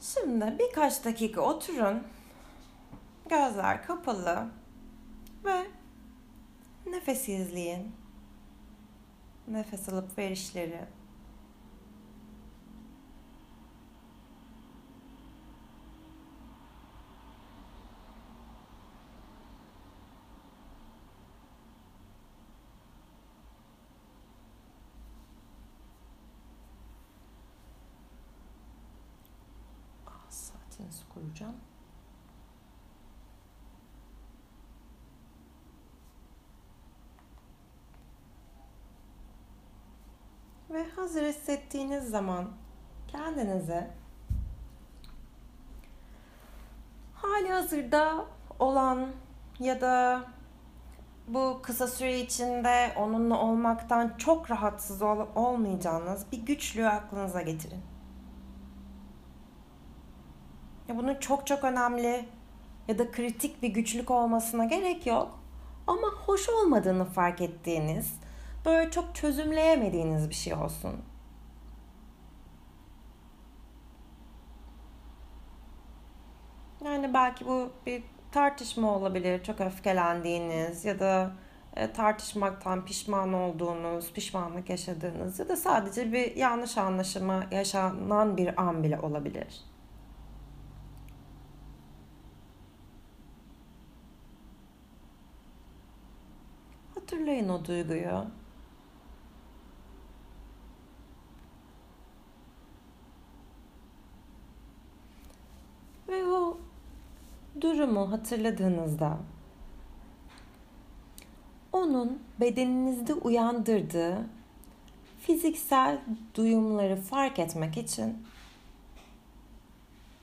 Şimdi birkaç dakika oturun. Gözler kapalı ve nefes izleyin. Nefes alıp verişleri. Hazır hissettiğiniz zaman kendinize hali hazırda olan ya da bu kısa süre içinde onunla olmaktan çok rahatsız ol- olmayacağınız bir güçlüğü aklınıza getirin. Ya bunun çok çok önemli ya da kritik bir güçlük olmasına gerek yok. Ama hoş olmadığını fark ettiğiniz, böyle çok çözümleyemediğiniz bir şey olsun. Yani belki bu bir tartışma olabilir, çok öfkelendiğiniz ya da e, tartışmaktan pişman olduğunuz, pişmanlık yaşadığınız ya da sadece bir yanlış anlaşılma yaşanan bir an bile olabilir. Hatırlayın o duyguyu. Ve o durumu hatırladığınızda onun bedeninizde uyandırdığı fiziksel duyumları fark etmek için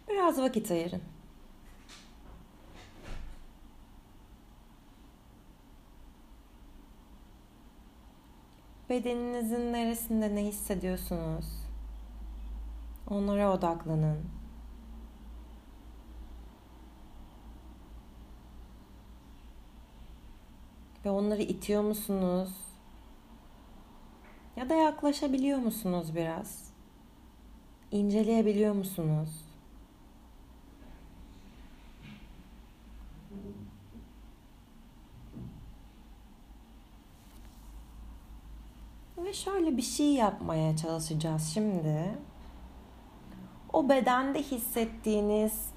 biraz vakit ayırın. Bedeninizin neresinde ne hissediyorsunuz? Onlara odaklanın. Ve onları itiyor musunuz? Ya da yaklaşabiliyor musunuz biraz? İnceleyebiliyor musunuz? Ve şöyle bir şey yapmaya çalışacağız şimdi. O bedende hissettiğiniz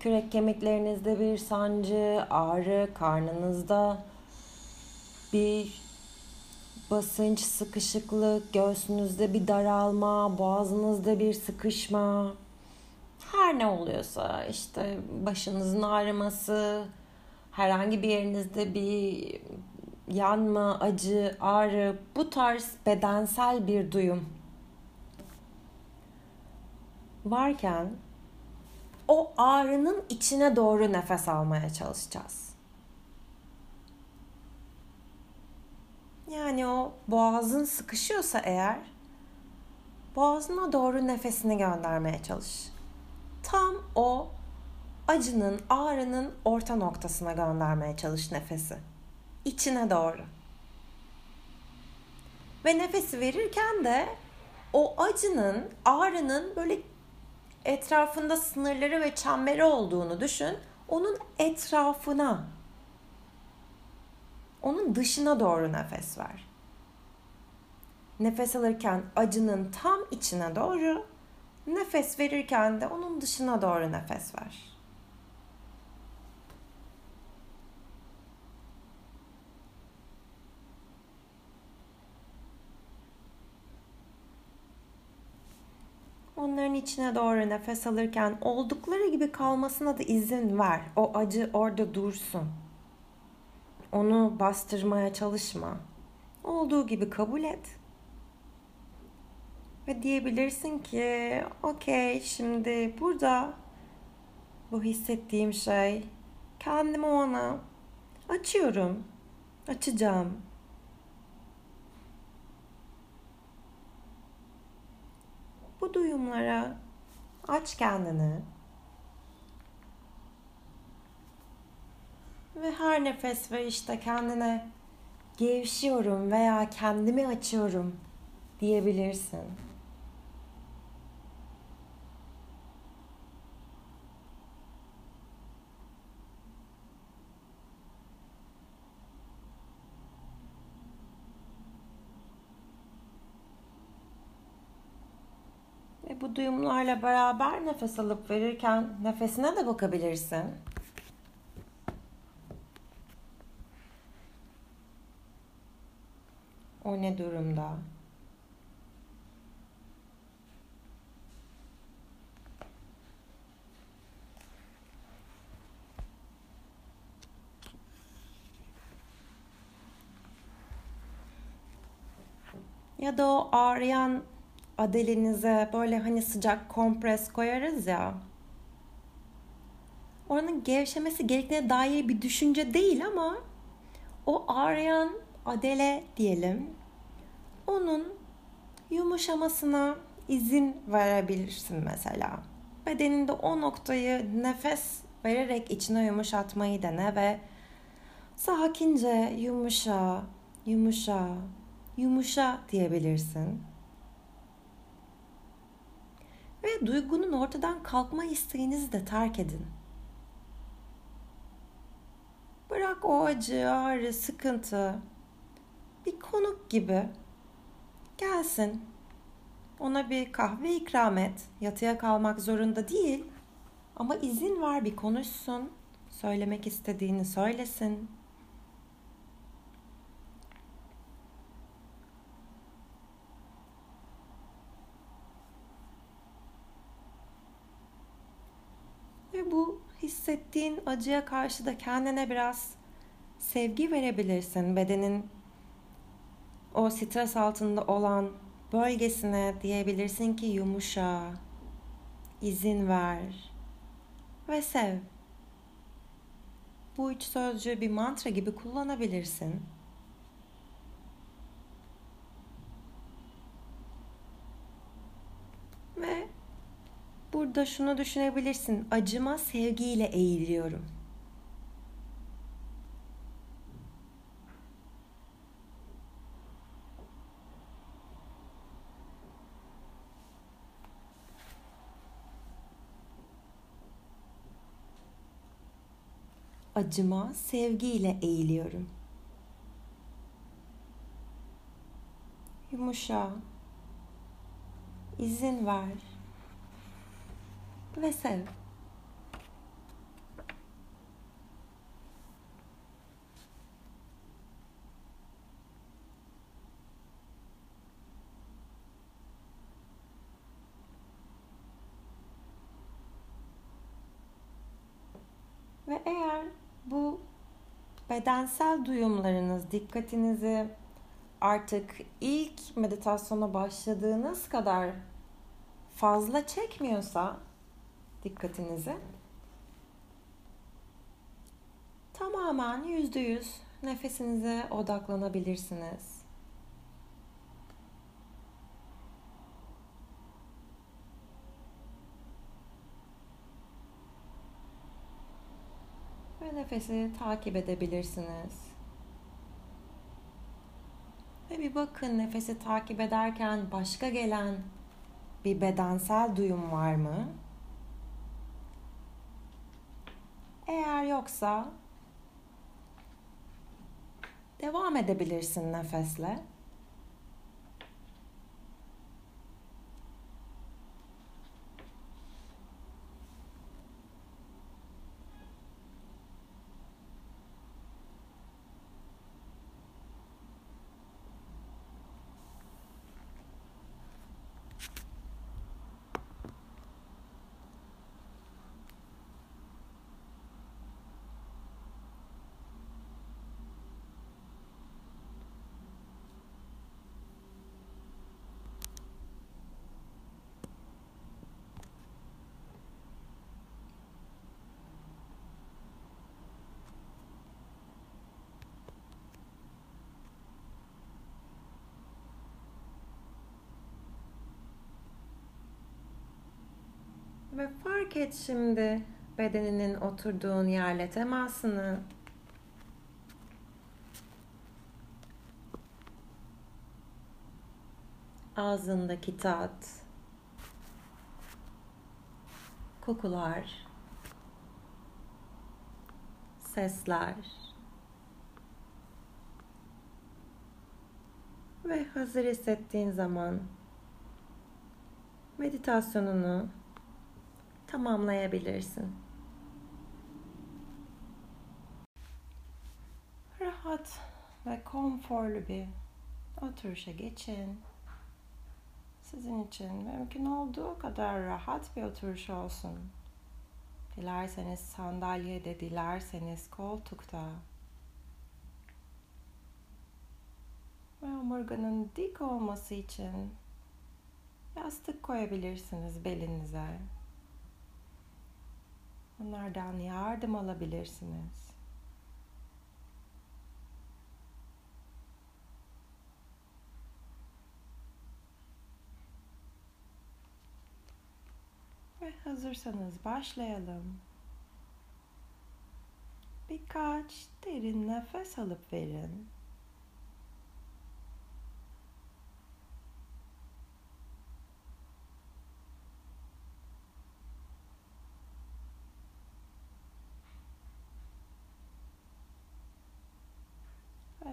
kürek kemiklerinizde bir sancı, ağrı, karnınızda bir basınç, sıkışıklık, göğsünüzde bir daralma, boğazınızda bir sıkışma. Her ne oluyorsa işte başınızın ağrıması, herhangi bir yerinizde bir yanma, acı, ağrı bu tarz bedensel bir duyum varken o ağrının içine doğru nefes almaya çalışacağız. Yani o boğazın sıkışıyorsa eğer boğazına doğru nefesini göndermeye çalış. Tam o acının, ağrının orta noktasına göndermeye çalış nefesi içine doğru. Ve nefesi verirken de o acının, ağrının böyle etrafında sınırları ve çemberi olduğunu düşün. Onun etrafına, onun dışına doğru nefes ver. Nefes alırken acının tam içine doğru, nefes verirken de onun dışına doğru nefes ver. Onların içine doğru nefes alırken oldukları gibi kalmasına da izin ver. O acı orada dursun. Onu bastırmaya çalışma. Olduğu gibi kabul et. Ve diyebilirsin ki okey şimdi burada bu hissettiğim şey kendimi ona açıyorum. Açacağım bu duyumlara aç kendini. Ve her nefes ve işte kendine gevşiyorum veya kendimi açıyorum diyebilirsin. Duyumlarla beraber nefes alıp verirken nefesine de bakabilirsin. O ne durumda? Ya da o ağrıyan adelinize böyle hani sıcak kompres koyarız ya. Oranın gevşemesi gerektiğine dair bir düşünce değil ama o ağrıyan adele diyelim. Onun yumuşamasına izin verebilirsin mesela. Bedeninde o noktayı nefes vererek içine yumuşatmayı dene ve sakince yumuşa, yumuşa, yumuşa diyebilirsin. Ve duygunun ortadan kalkma isteğinizi de terk edin. Bırak o acı, ağrı, sıkıntı bir konuk gibi gelsin. Ona bir kahve ikram et. Yatıya kalmak zorunda değil. Ama izin ver bir konuşsun. Söylemek istediğini söylesin. Ve bu hissettiğin acıya karşı da kendine biraz sevgi verebilirsin. Bedenin o stres altında olan bölgesine diyebilirsin ki yumuşa, izin ver ve sev. Bu üç sözcüğü bir mantra gibi kullanabilirsin. Ve burada şunu düşünebilirsin. Acıma sevgiyle eğiliyorum. acıma sevgiyle eğiliyorum. Yumuşa, izin ver ve sev. Ve eğer bu bedensel duyumlarınız dikkatinizi artık ilk meditasyona başladığınız kadar fazla çekmiyorsa dikkatinizi tamamen yüzde yüz nefesinize odaklanabilirsiniz. ve nefesi takip edebilirsiniz. Ve bir bakın nefesi takip ederken başka gelen bir bedensel duyum var mı? Eğer yoksa devam edebilirsin nefesle. Ve fark et şimdi bedeninin oturduğun yerle temasını. Ağzındaki tat, kokular, sesler ve hazır hissettiğin zaman meditasyonunu tamamlayabilirsin. Rahat ve konforlu bir oturuşa geçin. Sizin için mümkün olduğu kadar rahat bir oturuş olsun. Dilerseniz sandalyede, dilerseniz koltukta. Ve omurganın dik olması için yastık koyabilirsiniz belinize. Onlardan yardım alabilirsiniz. Ve hazırsanız başlayalım. Birkaç derin nefes alıp verin.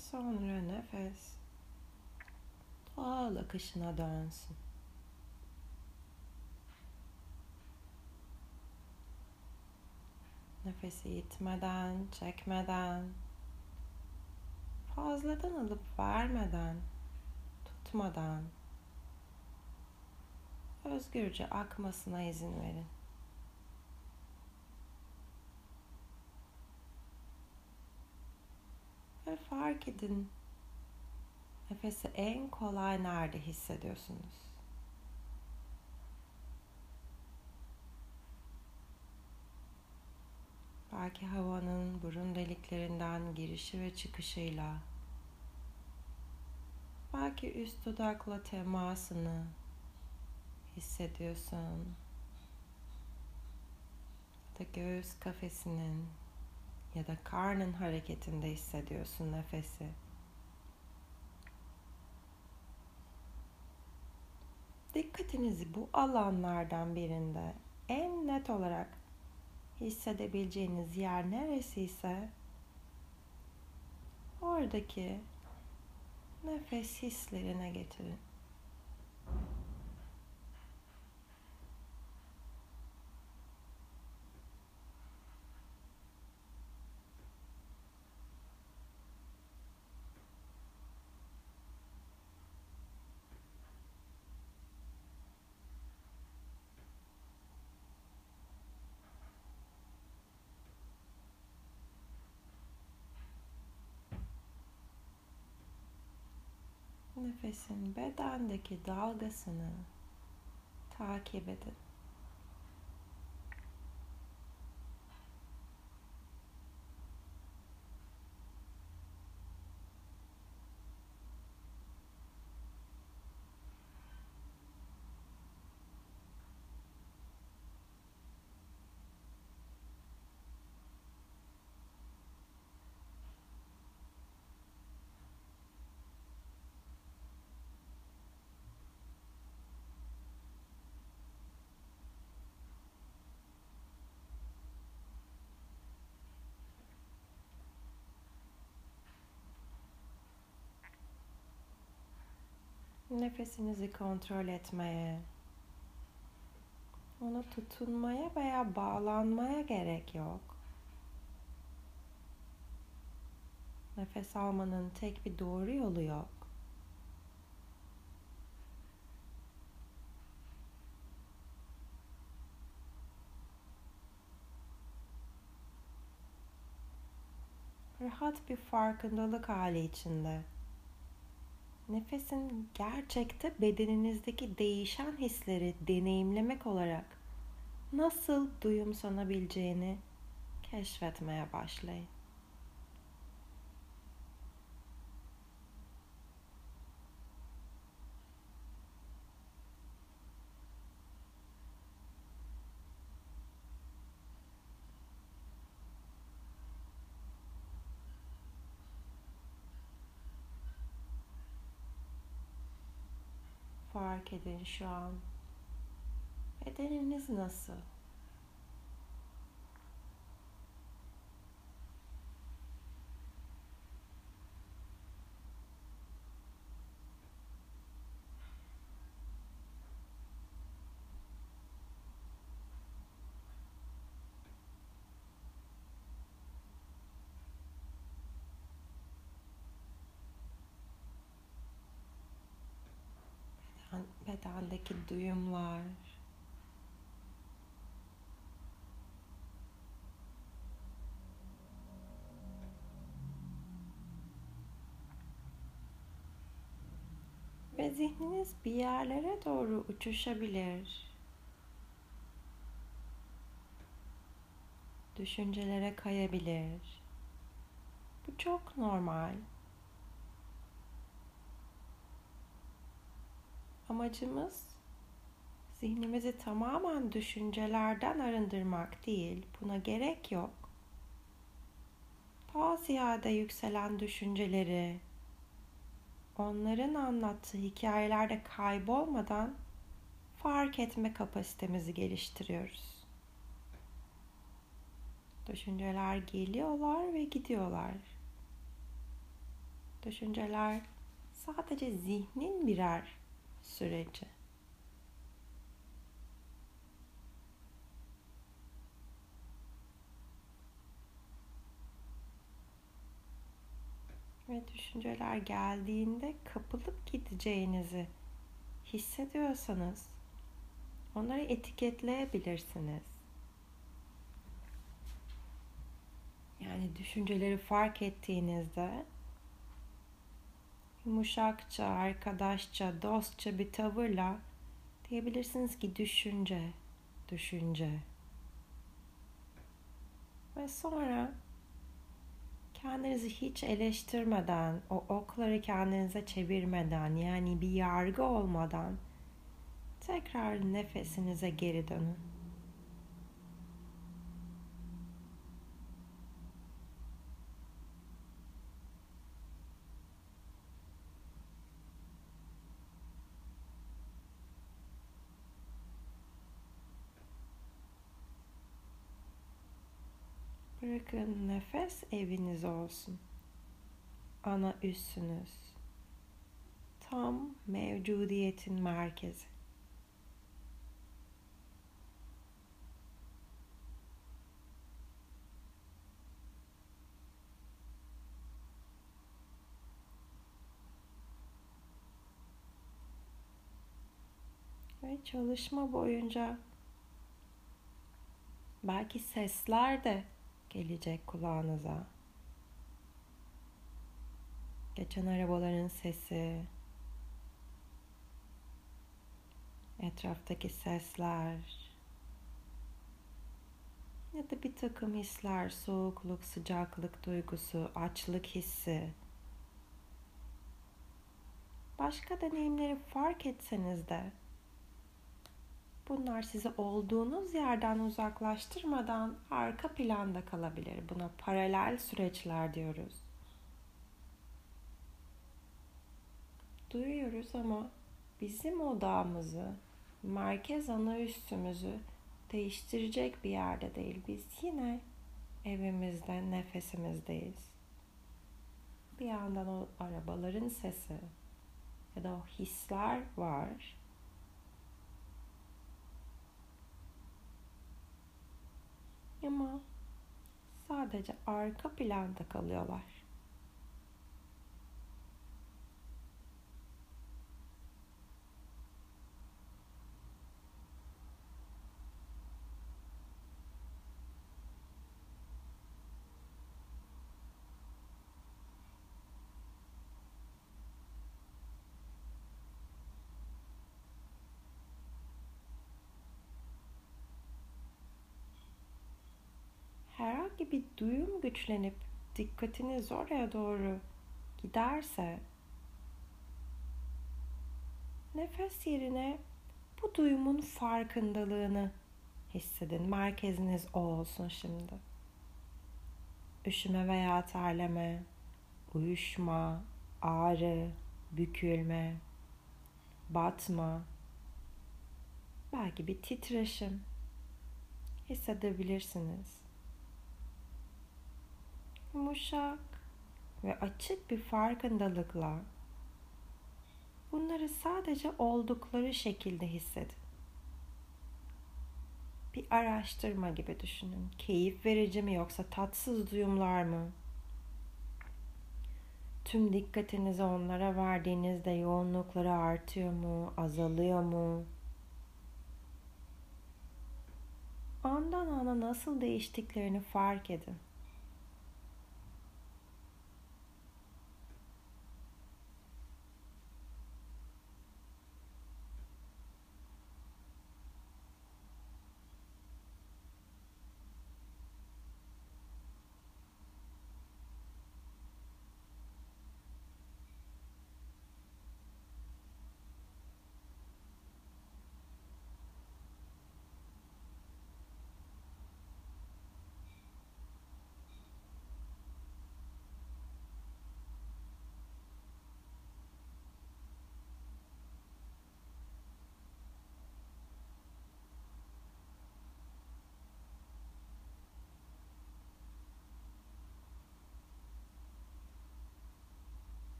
Sonra nefes doğal akışına dönsün. Nefesi itmeden, çekmeden, fazladan alıp vermeden, tutmadan özgürce akmasına izin verin. Ve fark edin nefesi en kolay nerede hissediyorsunuz? Belki havanın burun deliklerinden girişi ve çıkışıyla belki üst dudakla temasını hissediyorsun. Ya da göğüs kafesinin ya da karnın hareketinde hissediyorsun nefesi. Dikkatinizi bu alanlardan birinde en net olarak hissedebileceğiniz yer neresiyse oradaki nefes hislerine getirin. Nefesin bedendeki dalgasını takip edin. Nefesinizi kontrol etmeye, ona tutunmaya veya bağlanmaya gerek yok. Nefes almanın tek bir doğru yolu yok. Rahat bir farkındalık hali içinde nefesin gerçekte bedeninizdeki değişen hisleri deneyimlemek olarak nasıl duyumsanabileceğini keşfetmeye başlayın. Fark edin şu an. Bedeniniz nasıl? Bedendeki duyumlar, ve zihniniz bir yerlere doğru uçuşabilir. Düşüncelere kayabilir. Bu çok normal. Amacımız zihnimizi tamamen düşüncelerden arındırmak değil. Buna gerek yok. Daha ziyade yükselen düşünceleri, onların anlattığı hikayelerde kaybolmadan fark etme kapasitemizi geliştiriyoruz. Düşünceler geliyorlar ve gidiyorlar. Düşünceler sadece zihnin birer süreci. ve düşünceler geldiğinde kapılıp gideceğinizi hissediyorsanız onları etiketleyebilirsiniz. Yani düşünceleri fark ettiğinizde yumuşakça, arkadaşça, dostça bir tavırla diyebilirsiniz ki düşünce, düşünce. Ve sonra kendinizi hiç eleştirmeden, o okları kendinize çevirmeden, yani bir yargı olmadan tekrar nefesinize geri dönün. Bırakın nefes eviniz olsun. Ana üssünüz. Tam mevcudiyetin merkezi. Ve çalışma boyunca belki sesler de gelecek kulağınıza. Geçen arabaların sesi, etraftaki sesler ya da bir takım hisler, soğukluk, sıcaklık duygusu, açlık hissi. Başka deneyimleri fark etseniz de Bunlar sizi olduğunuz yerden uzaklaştırmadan arka planda kalabilir. Buna paralel süreçler diyoruz. Duyuyoruz ama bizim odamızı, merkez ana üstümüzü değiştirecek bir yerde değil. Biz yine evimizde, nefesimizdeyiz. Bir yandan o arabaların sesi ya da o hisler var ama sadece arka planda kalıyorlar. herhangi bir duyum güçlenip dikkatiniz oraya doğru giderse nefes yerine bu duyumun farkındalığını hissedin. Merkeziniz o olsun şimdi. Üşüme veya terleme, uyuşma, ağrı, bükülme, batma, belki bir titreşim hissedebilirsiniz yumuşak ve açık bir farkındalıkla bunları sadece oldukları şekilde hissedin. Bir araştırma gibi düşünün. Keyif verici mi yoksa tatsız duyumlar mı? tüm dikkatinizi onlara verdiğinizde yoğunlukları artıyor mu, azalıyor mu? Andan ana nasıl değiştiklerini fark edin.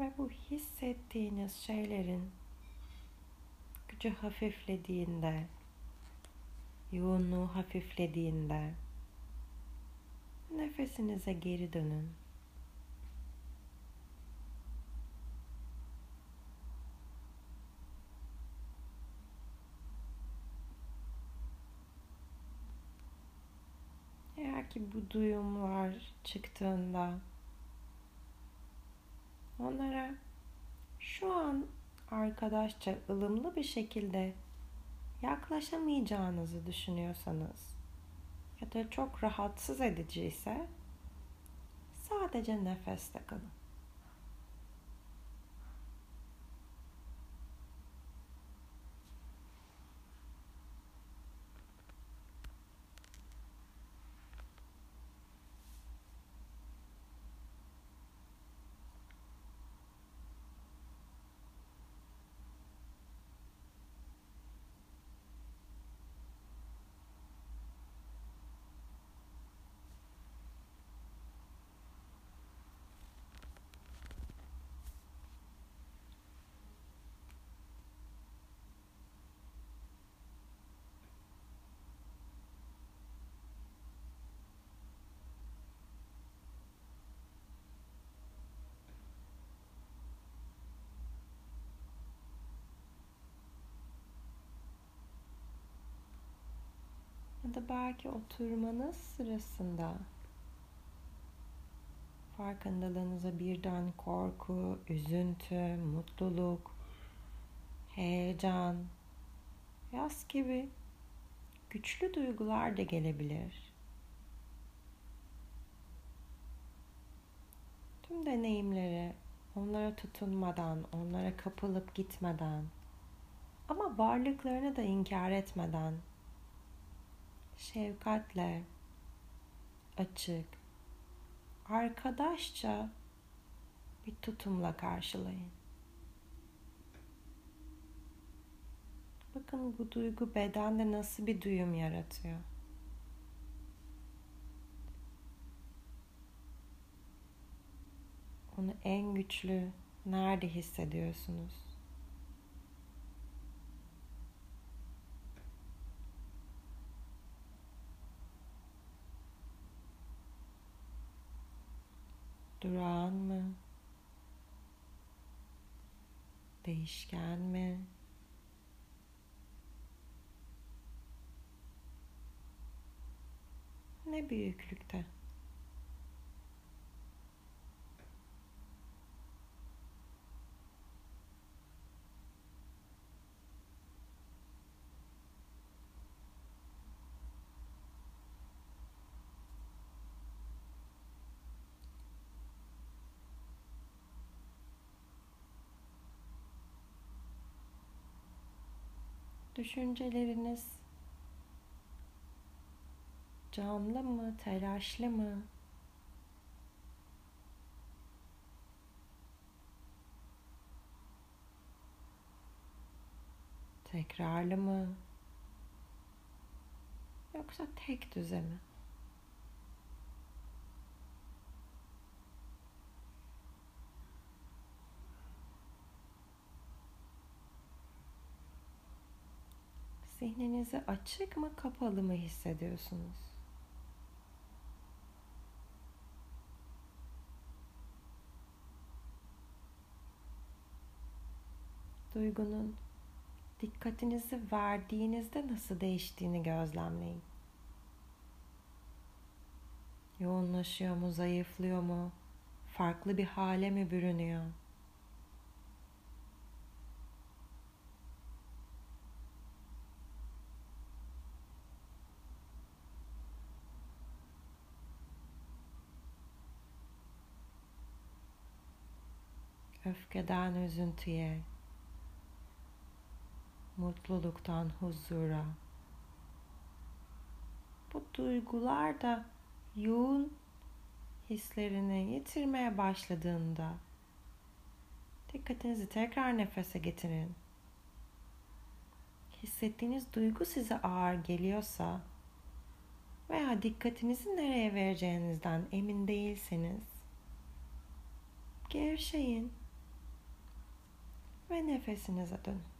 Ve bu hissettiğiniz şeylerin gücü hafiflediğinde, yoğunluğu hafiflediğinde nefesinize geri dönün. Eğer ki bu duyumlar çıktığında onlara şu an arkadaşça ılımlı bir şekilde yaklaşamayacağınızı düşünüyorsanız ya da çok rahatsız edici ise sadece nefeste kalın. Ya da belki oturmanız sırasında farkındalığınıza birden korku, üzüntü, mutluluk, heyecan, yaz gibi güçlü duygular da gelebilir. Tüm deneyimleri onlara tutunmadan, onlara kapılıp gitmeden ama varlıklarını da inkar etmeden şefkatle, açık, arkadaşça bir tutumla karşılayın. Bakın bu duygu bedende nasıl bir duyum yaratıyor. Onu en güçlü nerede hissediyorsunuz? Durağan mı? Değişken mi? Ne büyüklükte? Düşünceleriniz canlı mı, telaşlı mı? Tekrarlı mı? Yoksa tek düze mi? Zihninizi açık mı kapalı mı hissediyorsunuz? Duygunun dikkatinizi verdiğinizde nasıl değiştiğini gözlemleyin. Yoğunlaşıyor mu, zayıflıyor mu? Farklı bir hale mi bürünüyor? Öfkeden üzüntüye, mutluluktan huzura. Bu duygular da yoğun hislerini yitirmeye başladığında dikkatinizi tekrar nefese getirin. Hissettiğiniz duygu size ağır geliyorsa veya dikkatinizi nereye vereceğinizden emin değilseniz gevşeyin ve nefesinize dönün.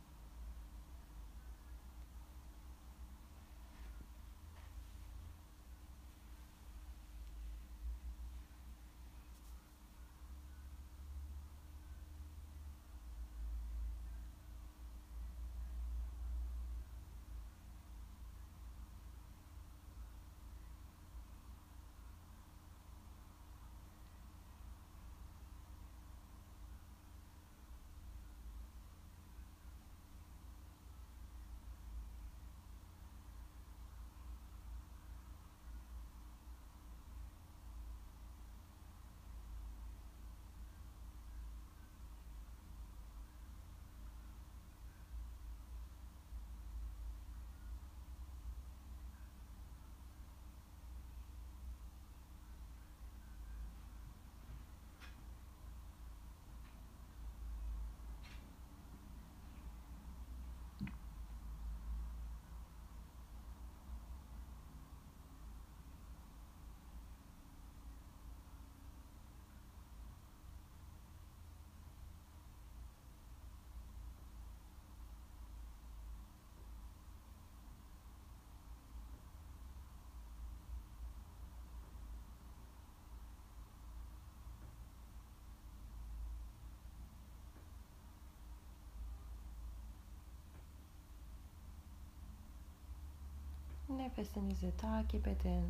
Nefesinizi takip edin.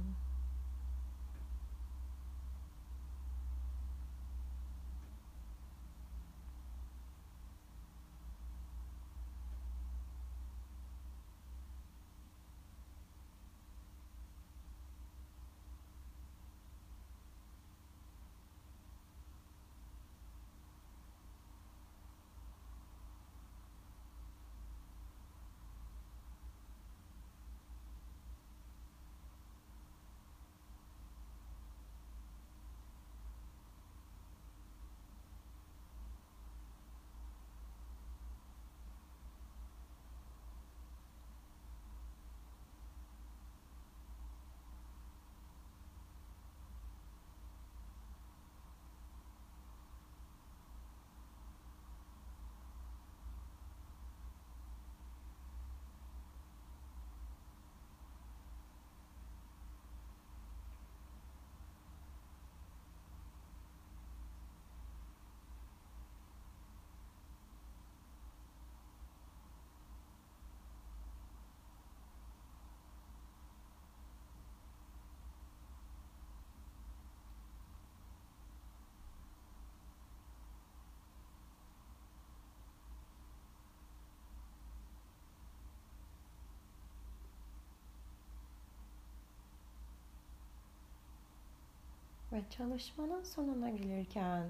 Ve çalışmanın sonuna gelirken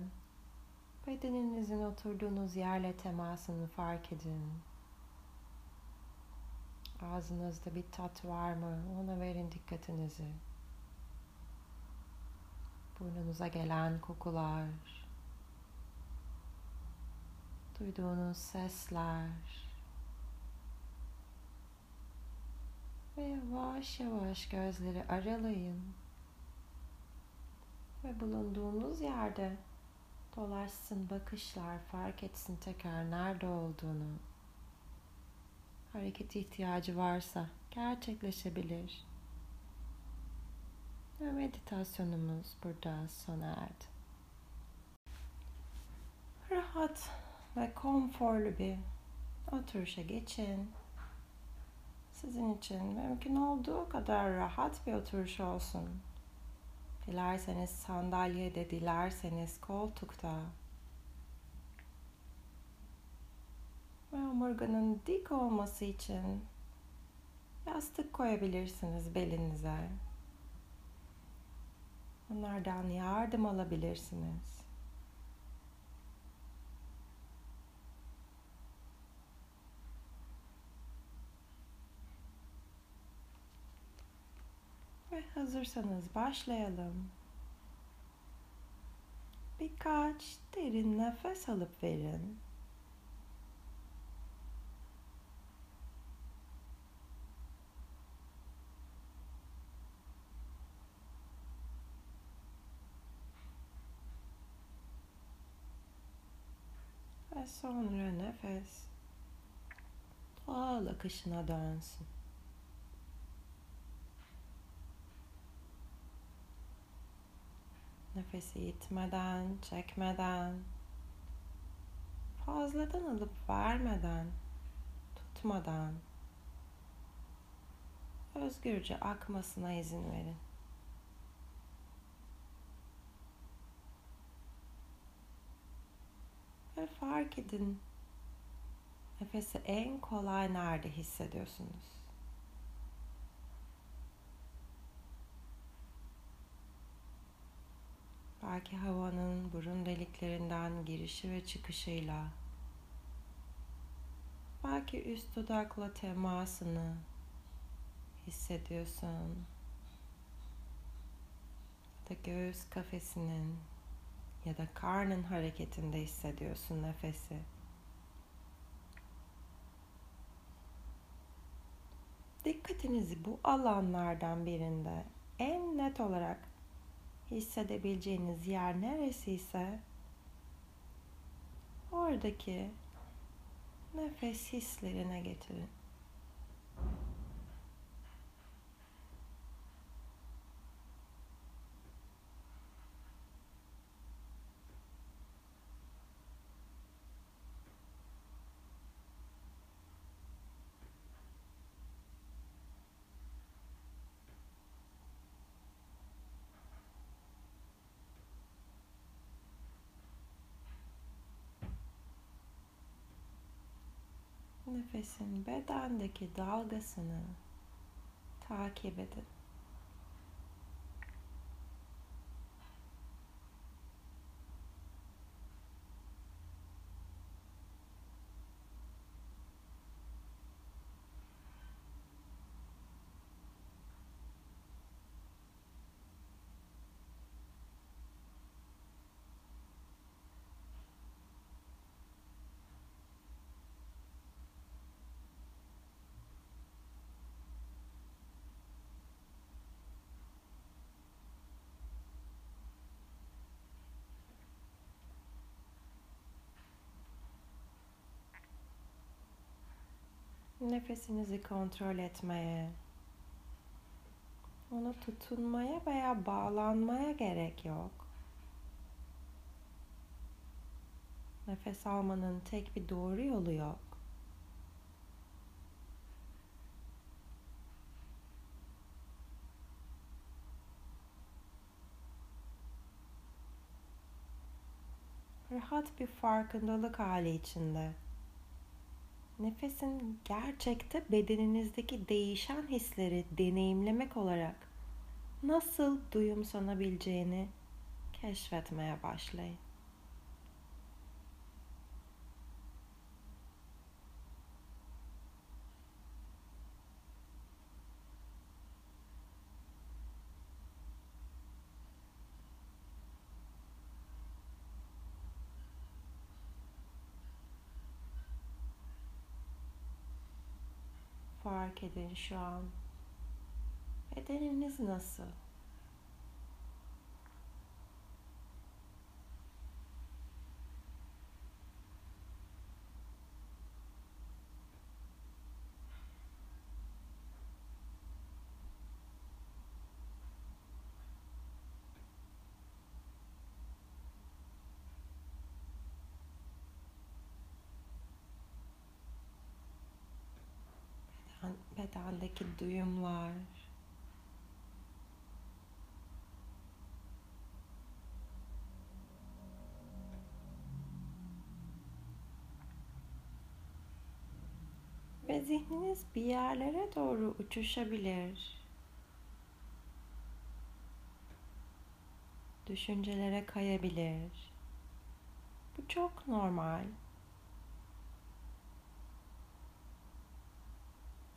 bedeninizin oturduğunuz yerle temasını fark edin. Ağzınızda bir tat var mı? Ona verin dikkatinizi. Burnunuza gelen kokular, duyduğunuz sesler ve yavaş yavaş gözleri aralayın ve bulunduğunuz yerde dolaşsın bakışlar fark etsin tekrar nerede olduğunu. hareket ihtiyacı varsa gerçekleşebilir. Ve meditasyonumuz burada sona erdi. Rahat ve konforlu bir oturuşa geçin. Sizin için mümkün olduğu kadar rahat bir oturuş olsun. Dilerseniz sandalyede, dilerseniz koltukta. Ve omurganın dik olması için yastık koyabilirsiniz belinize. Onlardan yardım alabilirsiniz. Ve hazırsanız başlayalım. Birkaç derin nefes alıp verin. Ve sonra nefes doğal akışına dönsün. Nefesi itmeden, çekmeden, fazladan alıp vermeden, tutmadan özgürce akmasına izin verin. Ve fark edin nefesi en kolay nerede hissediyorsunuz? Belki havanın burun deliklerinden girişi ve çıkışıyla belki üst dudakla temasını hissediyorsun. Ya da göğüs kafesinin ya da karnın hareketinde hissediyorsun nefesi. Dikkatinizi bu alanlardan birinde en net olarak hissedebileceğiniz yer neresiyse oradaki nefes hislerine getirin. Nefesin bedendeki dalgasını takip edin. Nefesinizi kontrol etmeye, ona tutunmaya veya bağlanmaya gerek yok. Nefes almanın tek bir doğru yolu yok. Rahat bir farkındalık hali içinde nefesin gerçekte bedeninizdeki değişen hisleri deneyimlemek olarak nasıl duyumsanabileceğini keşfetmeye başlayın. Fark edin şu an. Bedeniniz nasıl? Bedendeki duyumlar, ve zihniniz bir yerlere doğru uçuşabilir. Düşüncelere kayabilir. Bu çok normal.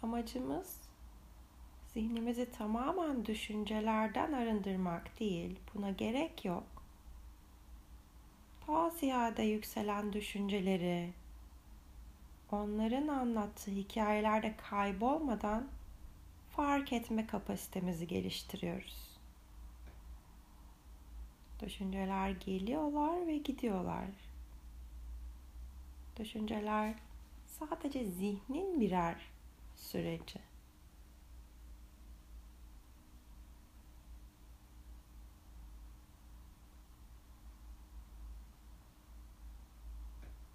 Amacımız zihnimizi tamamen düşüncelerden arındırmak değil. Buna gerek yok. Daha ziyade yükselen düşünceleri, onların anlattığı hikayelerde kaybolmadan fark etme kapasitemizi geliştiriyoruz. Düşünceler geliyorlar ve gidiyorlar. Düşünceler sadece zihnin birer süreci.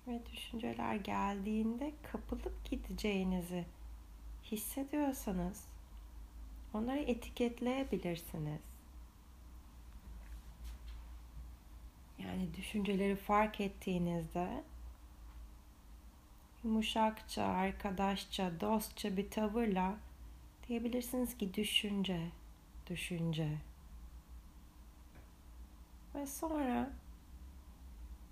ve düşünceler geldiğinde kapılıp gideceğinizi hissediyorsanız onları etiketleyebilirsiniz. Yani düşünceleri fark ettiğinizde yumuşakça, arkadaşça, dostça bir tavırla diyebilirsiniz ki düşünce, düşünce. Ve sonra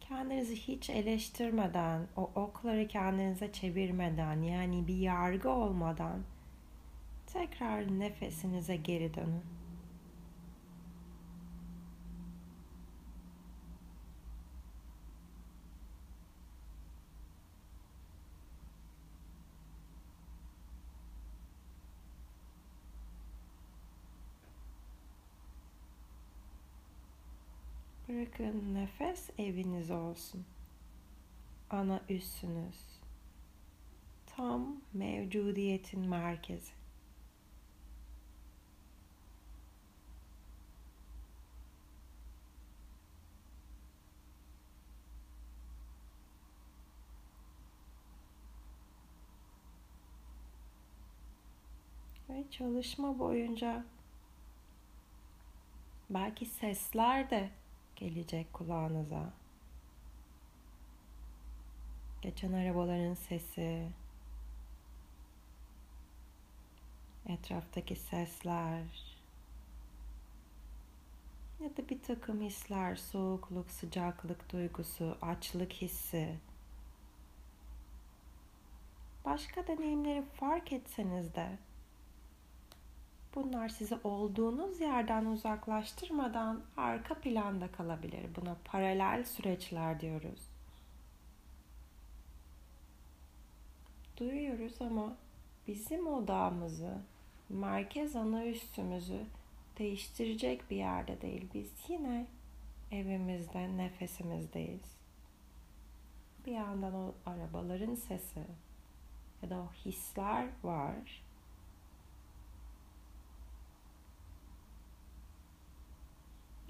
kendinizi hiç eleştirmeden, o okları kendinize çevirmeden, yani bir yargı olmadan tekrar nefesinize geri dönün. Bırakın nefes eviniz olsun. Ana üssünüz. Tam mevcudiyetin merkezi. Ve çalışma boyunca belki sesler de gelecek kulağınıza. Geçen arabaların sesi, etraftaki sesler ya da bir takım hisler, soğukluk, sıcaklık duygusu, açlık hissi. Başka deneyimleri fark etseniz de Bunlar sizi olduğunuz yerden uzaklaştırmadan arka planda kalabilir. Buna paralel süreçler diyoruz. Duyuyoruz ama bizim odamızı, merkez ana üstümüzü değiştirecek bir yerde değil. Biz yine evimizde, nefesimizdeyiz. Bir yandan o arabaların sesi ya da o hisler var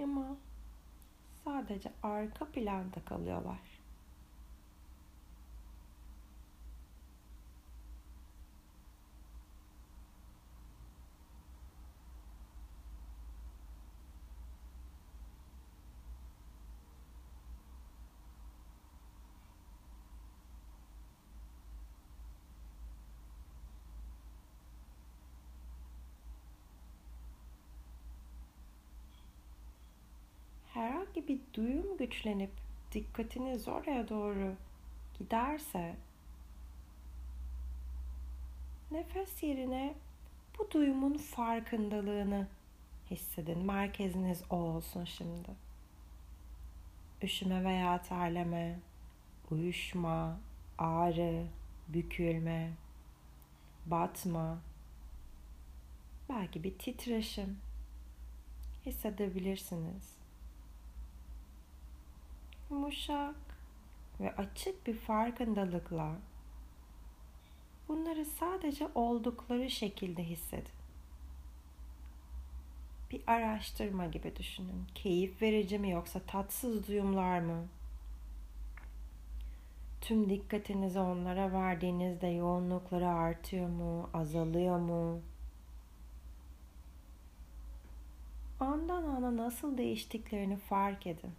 Ama sadece arka planda kalıyorlar. herhangi bir duyum güçlenip dikkatiniz oraya doğru giderse nefes yerine bu duyumun farkındalığını hissedin. Merkeziniz o olsun şimdi. Üşüme veya terleme, uyuşma, ağrı, bükülme, batma, belki bir titreşim hissedebilirsiniz yumuşak ve açık bir farkındalıkla bunları sadece oldukları şekilde hissedin. Bir araştırma gibi düşünün. Keyif verici mi yoksa tatsız duyumlar mı? tüm dikkatinizi onlara verdiğinizde yoğunlukları artıyor mu, azalıyor mu? Andan ana nasıl değiştiklerini fark edin.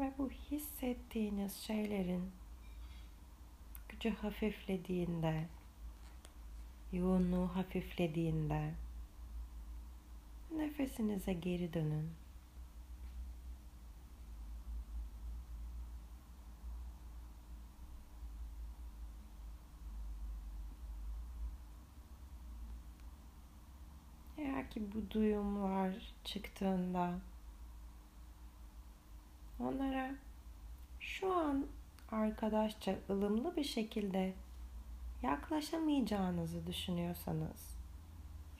Ve bu hissettiğiniz şeylerin gücü hafiflediğinde, yoğunluğu hafiflediğinde nefesinize geri dönün. Eğer ki bu duyumlar çıktığında onlara şu an arkadaşça ılımlı bir şekilde yaklaşamayacağınızı düşünüyorsanız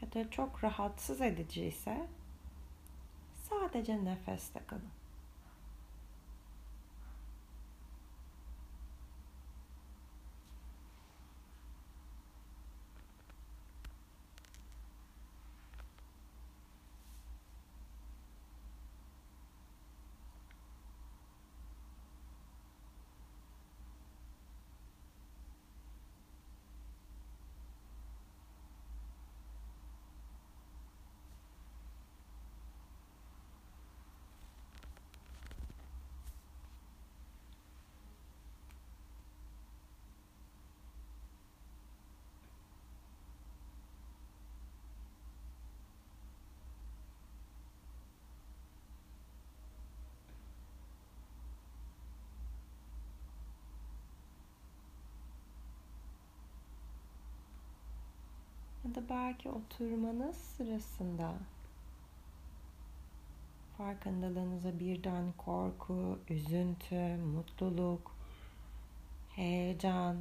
ya da çok rahatsız edici ise sadece nefeste kalın. Ya da belki oturmanız sırasında farkındalığınıza birden korku, üzüntü, mutluluk, heyecan,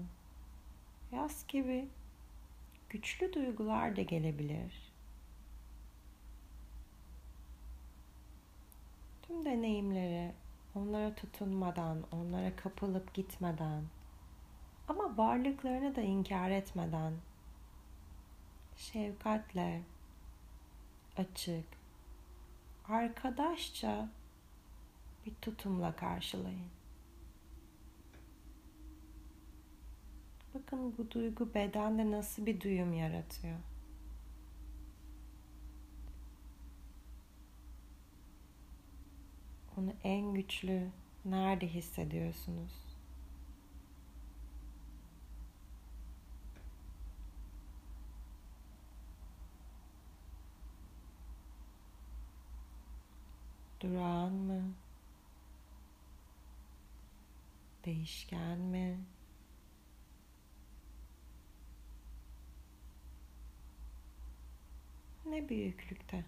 yaz gibi güçlü duygular da gelebilir. Tüm deneyimleri onlara tutunmadan, onlara kapılıp gitmeden ama varlıklarını da inkar etmeden şefkatle, açık, arkadaşça bir tutumla karşılayın. Bakın bu duygu bedende nasıl bir duyum yaratıyor. Onu en güçlü nerede hissediyorsunuz? Durağan mı? Değişken mi? Ne büyüklükte?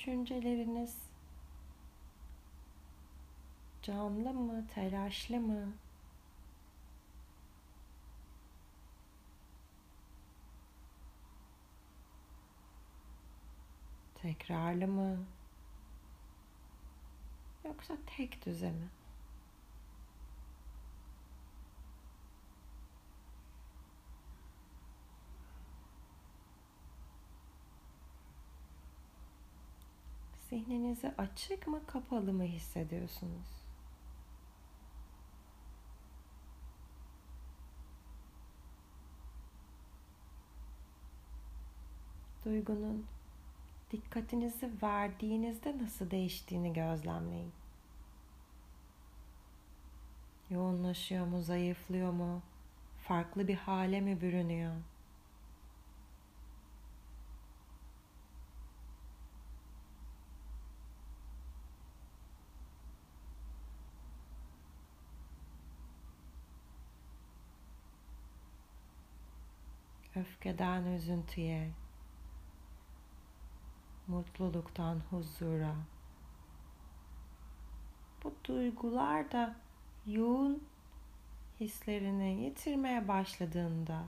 Düşünceleriniz canlı mı, telaşlı mı? Tekrarlı mı? Yoksa tek düze mi? Zihninizi açık mı kapalı mı hissediyorsunuz? Duygunun dikkatinizi verdiğinizde nasıl değiştiğini gözlemleyin. Yoğunlaşıyor mu, zayıflıyor mu? Farklı bir hale mi bürünüyor? Öfkeden üzüntüye, mutluluktan huzura. Bu duygular da yoğun hislerini yitirmeye başladığında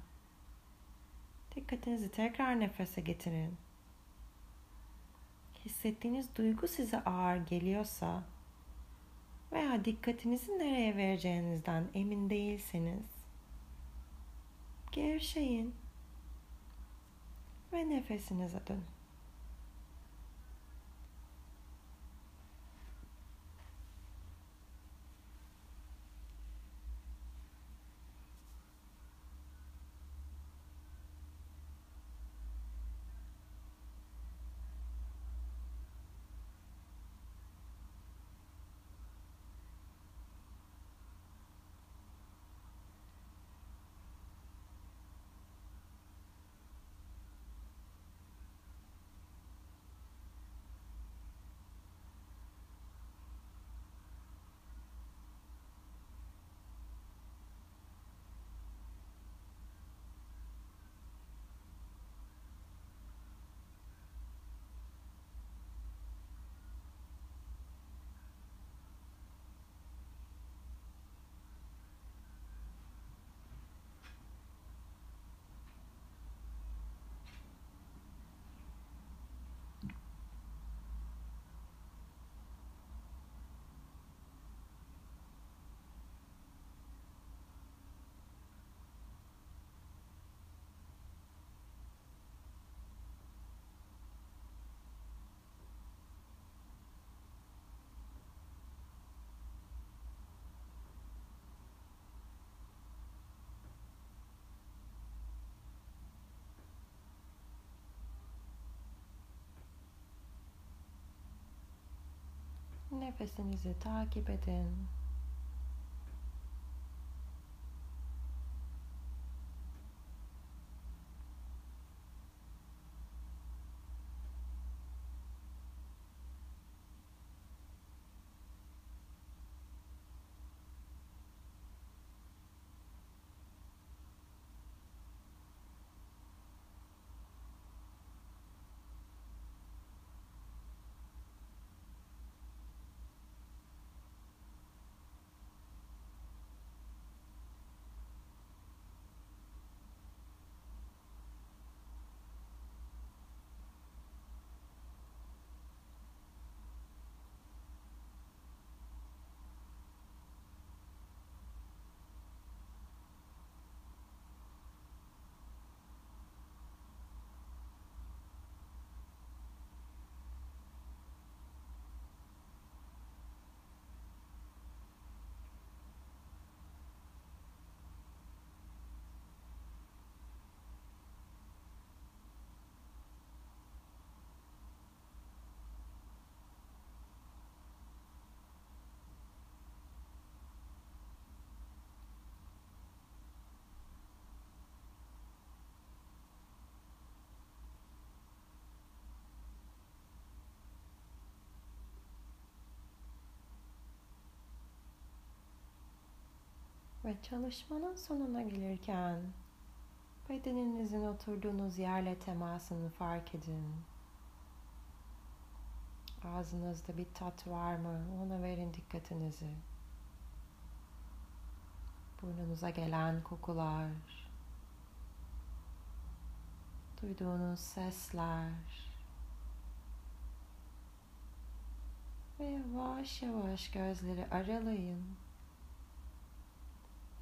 dikkatinizi tekrar nefese getirin. Hissettiğiniz duygu size ağır geliyorsa veya dikkatinizi nereye vereceğinizden emin değilseniz gevşeyin ve nefesinize dönün. Nefesinizi takip edin. Ve çalışmanın sonuna gelirken bedeninizin oturduğunuz yerle temasını fark edin. Ağzınızda bir tat var mı? Ona verin dikkatinizi. Burnunuza gelen kokular, duyduğunuz sesler ve yavaş yavaş gözleri aralayın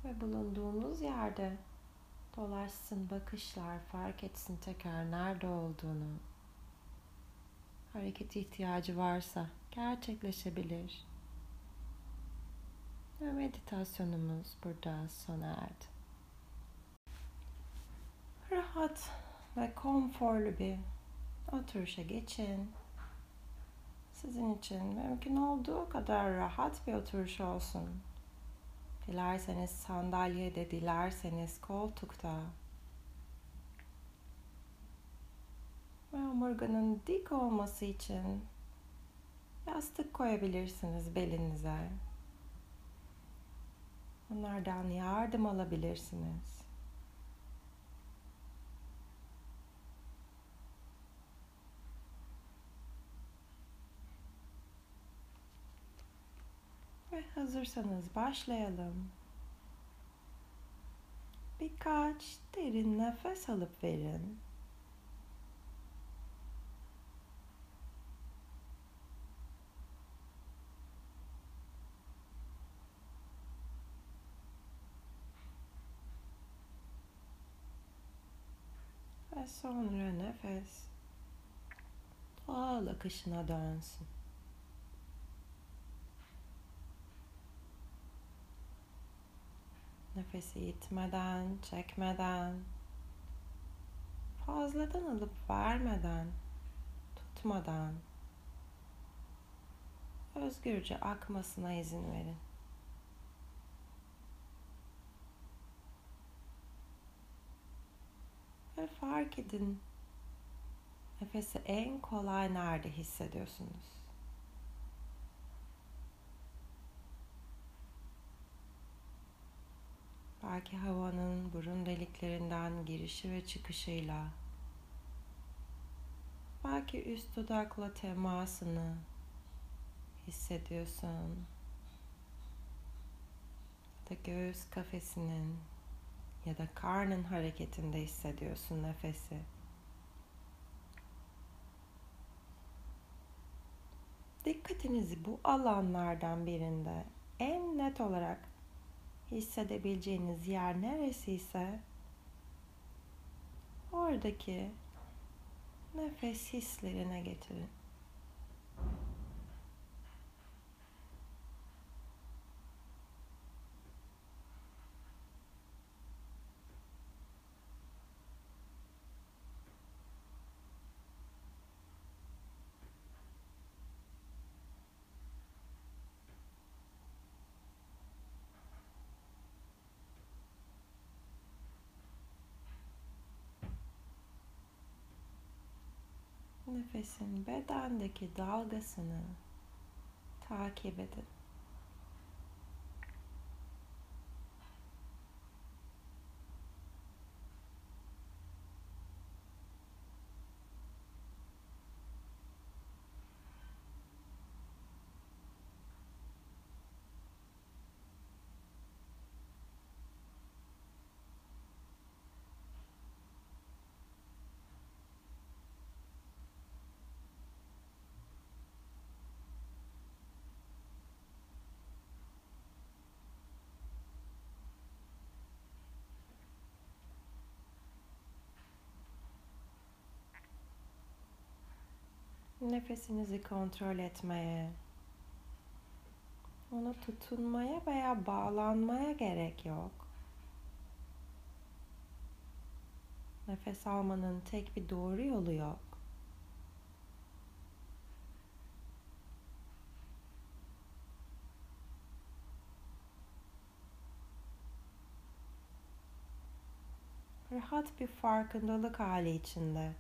ve bulunduğunuz yerde dolaşsın bakışlar fark etsin tekrar nerede olduğunu. hareket ihtiyacı varsa gerçekleşebilir. Ve meditasyonumuz burada sona erdi. Rahat ve konforlu bir oturuşa geçin. Sizin için mümkün olduğu kadar rahat bir oturuş olsun. Dilerseniz sandalyede, dilerseniz koltukta. Ve omurganın dik olması için yastık koyabilirsiniz belinize. Onlardan yardım alabilirsiniz. Ve hazırsanız başlayalım. Birkaç derin nefes alıp verin. Ve sonra nefes doğal akışına dönsün. Nefesi itmeden, çekmeden, fazladan alıp vermeden, tutmadan özgürce akmasına izin verin. Ve fark edin nefesi en kolay nerede hissediyorsunuz? Belki havanın burun deliklerinden girişi ve çıkışıyla belki üst dudakla temasını hissediyorsun. Ya da göğüs kafesinin ya da karnın hareketinde hissediyorsun nefesi. Dikkatinizi bu alanlardan birinde en net olarak hissedebileceğiniz yer neresiyse oradaki nefes hislerine getirin. Nefesin bedendeki dalgasını takip edin. Nefesinizi kontrol etmeye, ona tutunmaya veya bağlanmaya gerek yok. Nefes almanın tek bir doğru yolu yok. Rahat bir farkındalık hali içinde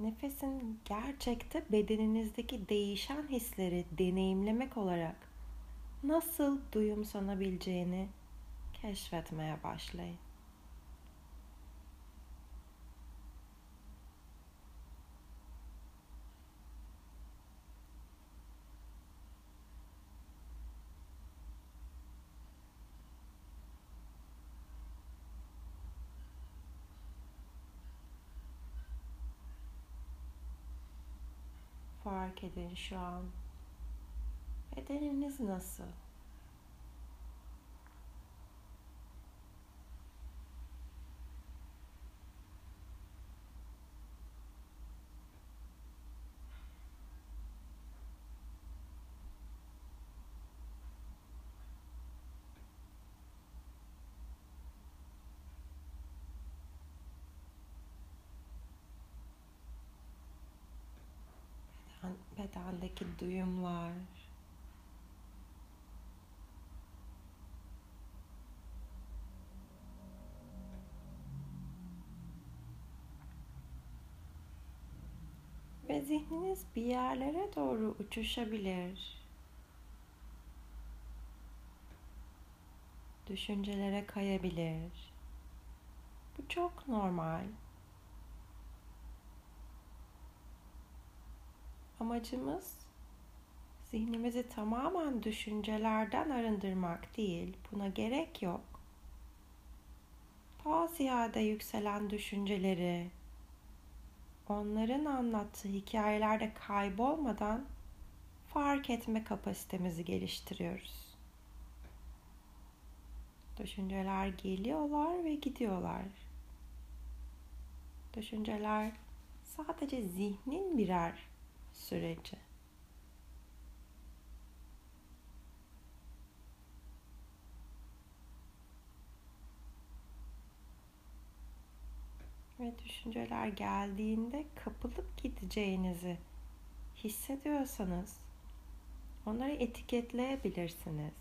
nefesin gerçekte bedeninizdeki değişen hisleri deneyimlemek olarak nasıl duyumsanabileceğini keşfetmeye başlayın. Fark edin şu an. Bedeniniz nasıl? Bendeki duyumlar, ve zihniniz bir yerlere doğru uçuşabilir. Düşüncelere kayabilir. Bu çok normal. Amacımız zihnimizi tamamen düşüncelerden arındırmak değil. Buna gerek yok. Daha ziyade yükselen düşünceleri, onların anlattığı hikayelerde kaybolmadan fark etme kapasitemizi geliştiriyoruz. Düşünceler geliyorlar ve gidiyorlar. Düşünceler sadece zihnin birer süreci. ve düşünceler geldiğinde kapılıp gideceğinizi hissediyorsanız onları etiketleyebilirsiniz.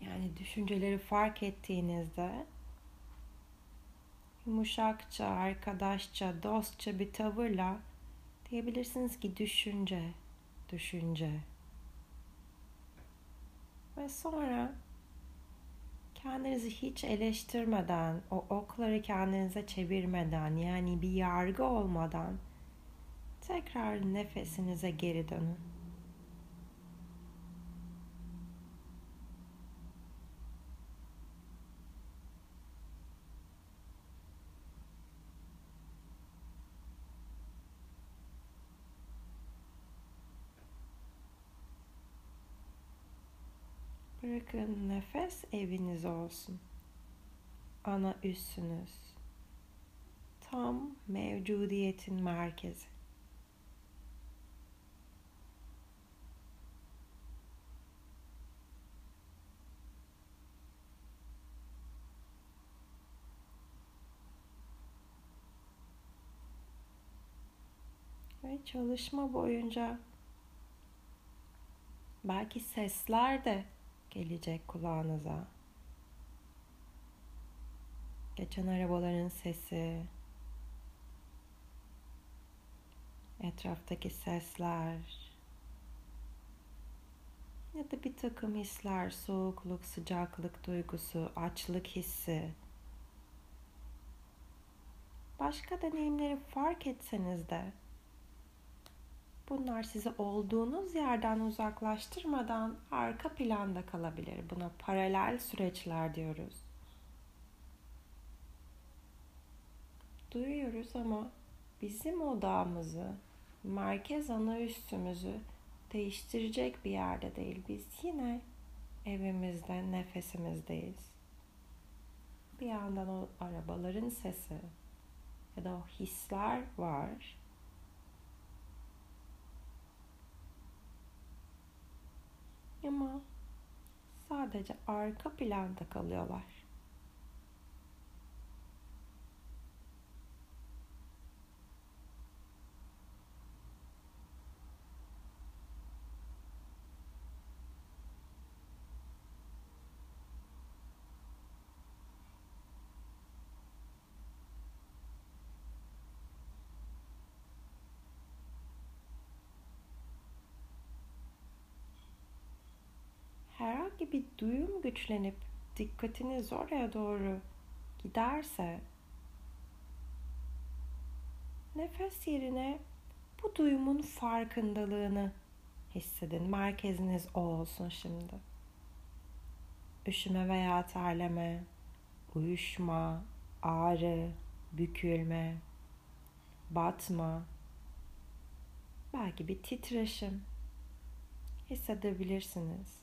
Yani düşünceleri fark ettiğinizde yumuşakça, arkadaşça, dostça bir tavırla diyebilirsiniz ki düşünce, düşünce. Ve sonra kendinizi hiç eleştirmeden, o okları kendinize çevirmeden, yani bir yargı olmadan tekrar nefesinize geri dönün. Bırakın nefes eviniz olsun. Ana üssünüz. Tam mevcudiyetin merkezi. Ve çalışma boyunca belki sesler de gelecek kulağınıza. Geçen arabaların sesi, etraftaki sesler ya da bir takım hisler, soğukluk, sıcaklık duygusu, açlık hissi. Başka deneyimleri fark etseniz de Bunlar sizi olduğunuz yerden uzaklaştırmadan arka planda kalabilir. Buna paralel süreçler diyoruz. Duyuyoruz ama bizim odamızı, merkez ana üstümüzü değiştirecek bir yerde değil. Biz yine evimizde, nefesimizdeyiz. Bir yandan o arabaların sesi ya da o hisler var Ama sadece arka planda kalıyorlar. Herhangi bir duyum güçlenip dikkatiniz oraya doğru giderse nefes yerine bu duyumun farkındalığını hissedin. Merkeziniz o olsun şimdi. Üşüme veya terleme, uyuşma, ağrı, bükülme, batma, belki bir titreşim hissedebilirsiniz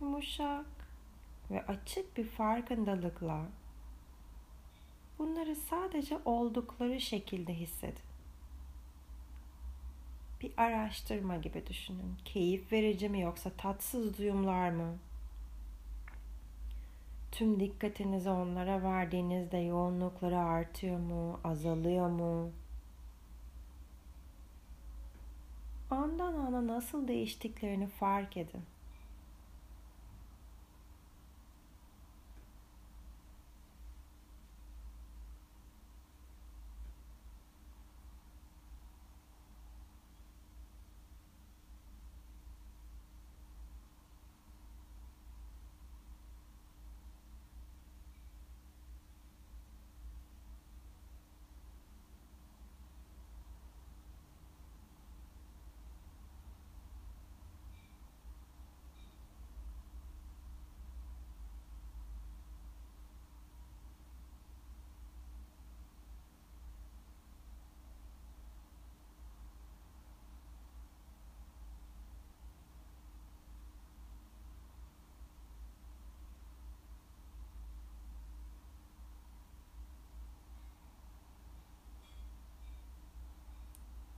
yumuşak ve açık bir farkındalıkla bunları sadece oldukları şekilde hissedin. Bir araştırma gibi düşünün. Keyif verici mi yoksa tatsız duyumlar mı? Tüm dikkatinizi onlara verdiğinizde yoğunlukları artıyor mu, azalıyor mu? Andan ana nasıl değiştiklerini fark edin.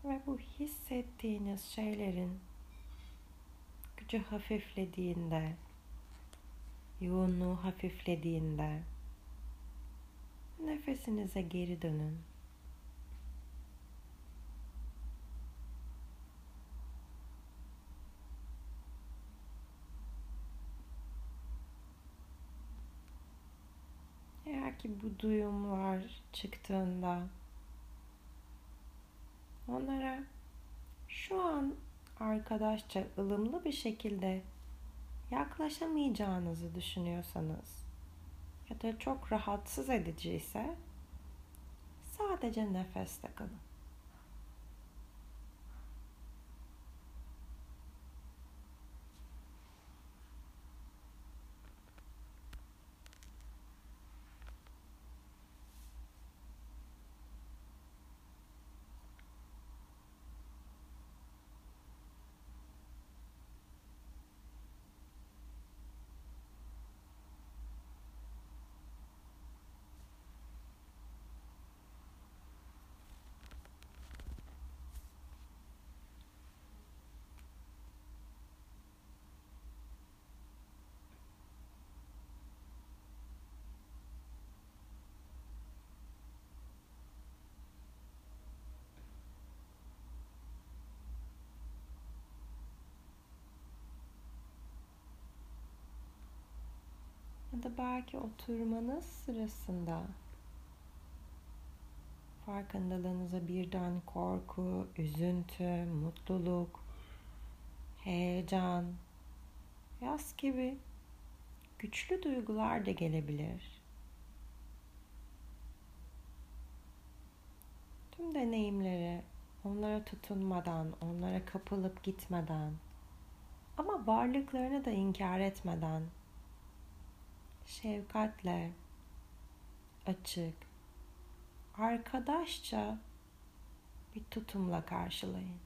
Ve bu hissettiğiniz şeylerin gücü hafiflediğinde, yoğunluğu hafiflediğinde nefesinize geri dönün. Eğer ki bu duyumlar çıktığında onlara şu an arkadaşça ılımlı bir şekilde yaklaşamayacağınızı düşünüyorsanız ya da çok rahatsız edici ise sadece nefeste kalın. Ya da belki oturmanız sırasında farkındalığınıza birden korku, üzüntü, mutluluk, heyecan, yaz gibi güçlü duygular da gelebilir. Tüm deneyimleri onlara tutunmadan, onlara kapılıp gitmeden ama varlıklarını da inkar etmeden şefkatle, açık, arkadaşça bir tutumla karşılayın.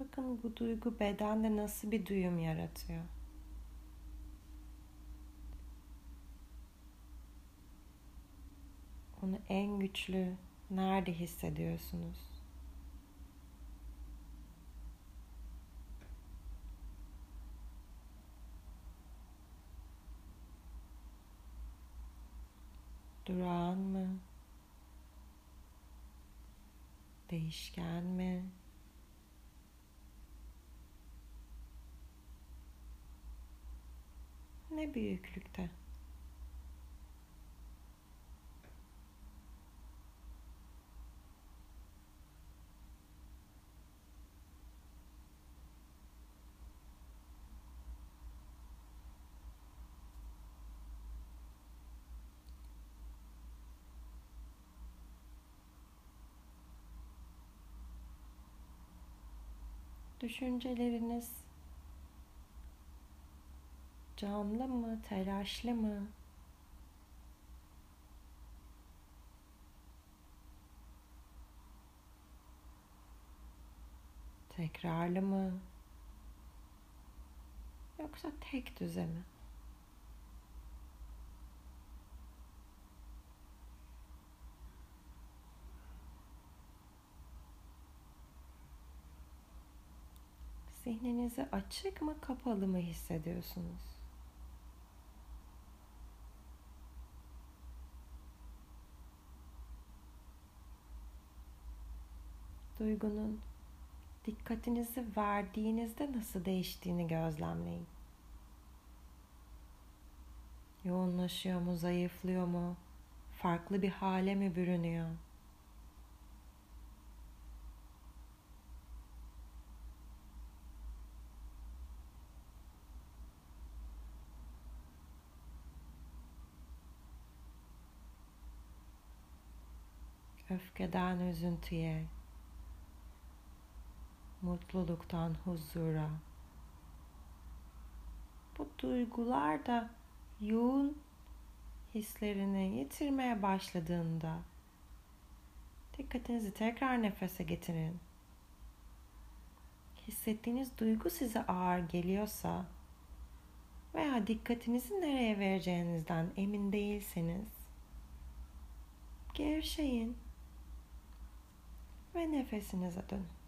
Bakın bu duygu bedende nasıl bir duyum yaratıyor. Onu en güçlü nerede hissediyorsunuz? Durağan mı? Değişken mi? Ne büyüklükte? Düşünceleriniz canlı mı, telaşlı mı? Tekrarlı mı? Yoksa tek düze mi? Zihninizi açık mı kapalı mı hissediyorsunuz? Duygunun dikkatinizi verdiğinizde nasıl değiştiğini gözlemleyin. Yoğunlaşıyor mu, zayıflıyor mu? Farklı bir hale mi bürünüyor? Öfkeden üzüntüye, mutluluktan huzura. Bu duygular da yoğun hislerini yitirmeye başladığında dikkatinizi tekrar nefese getirin. Hissettiğiniz duygu size ağır geliyorsa veya dikkatinizi nereye vereceğinizden emin değilseniz gevşeyin ve nefesinize dönün.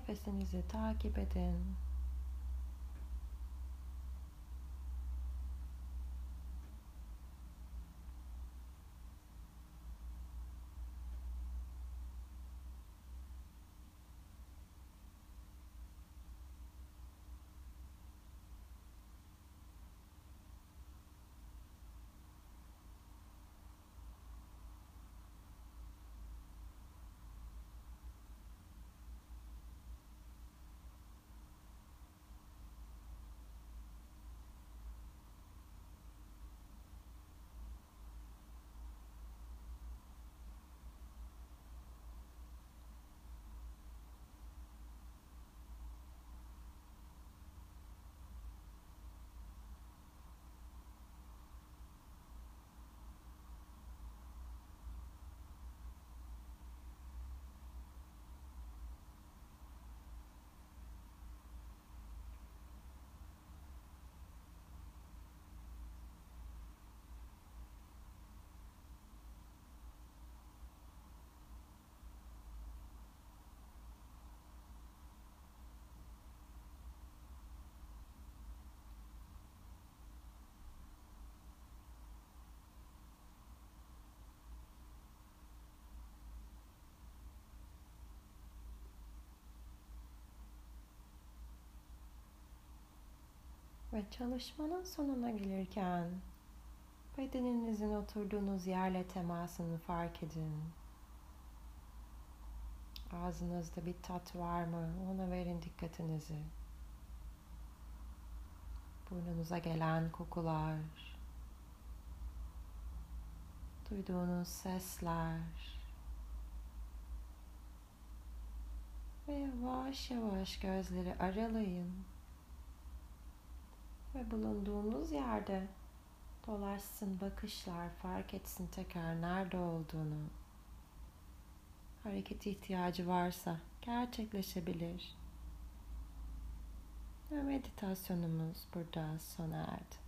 Nefesinizi takip edin. Ve çalışmanın sonuna gelirken bedeninizin oturduğunuz yerle temasını fark edin. Ağzınızda bir tat var mı? Ona verin dikkatinizi. Burnunuza gelen kokular, duyduğunuz sesler ve yavaş yavaş gözleri aralayın ve bulunduğumuz yerde dolaşsın bakışlar, fark etsin tekrar nerede olduğunu. Hareket ihtiyacı varsa gerçekleşebilir. Ve meditasyonumuz burada sona erdi.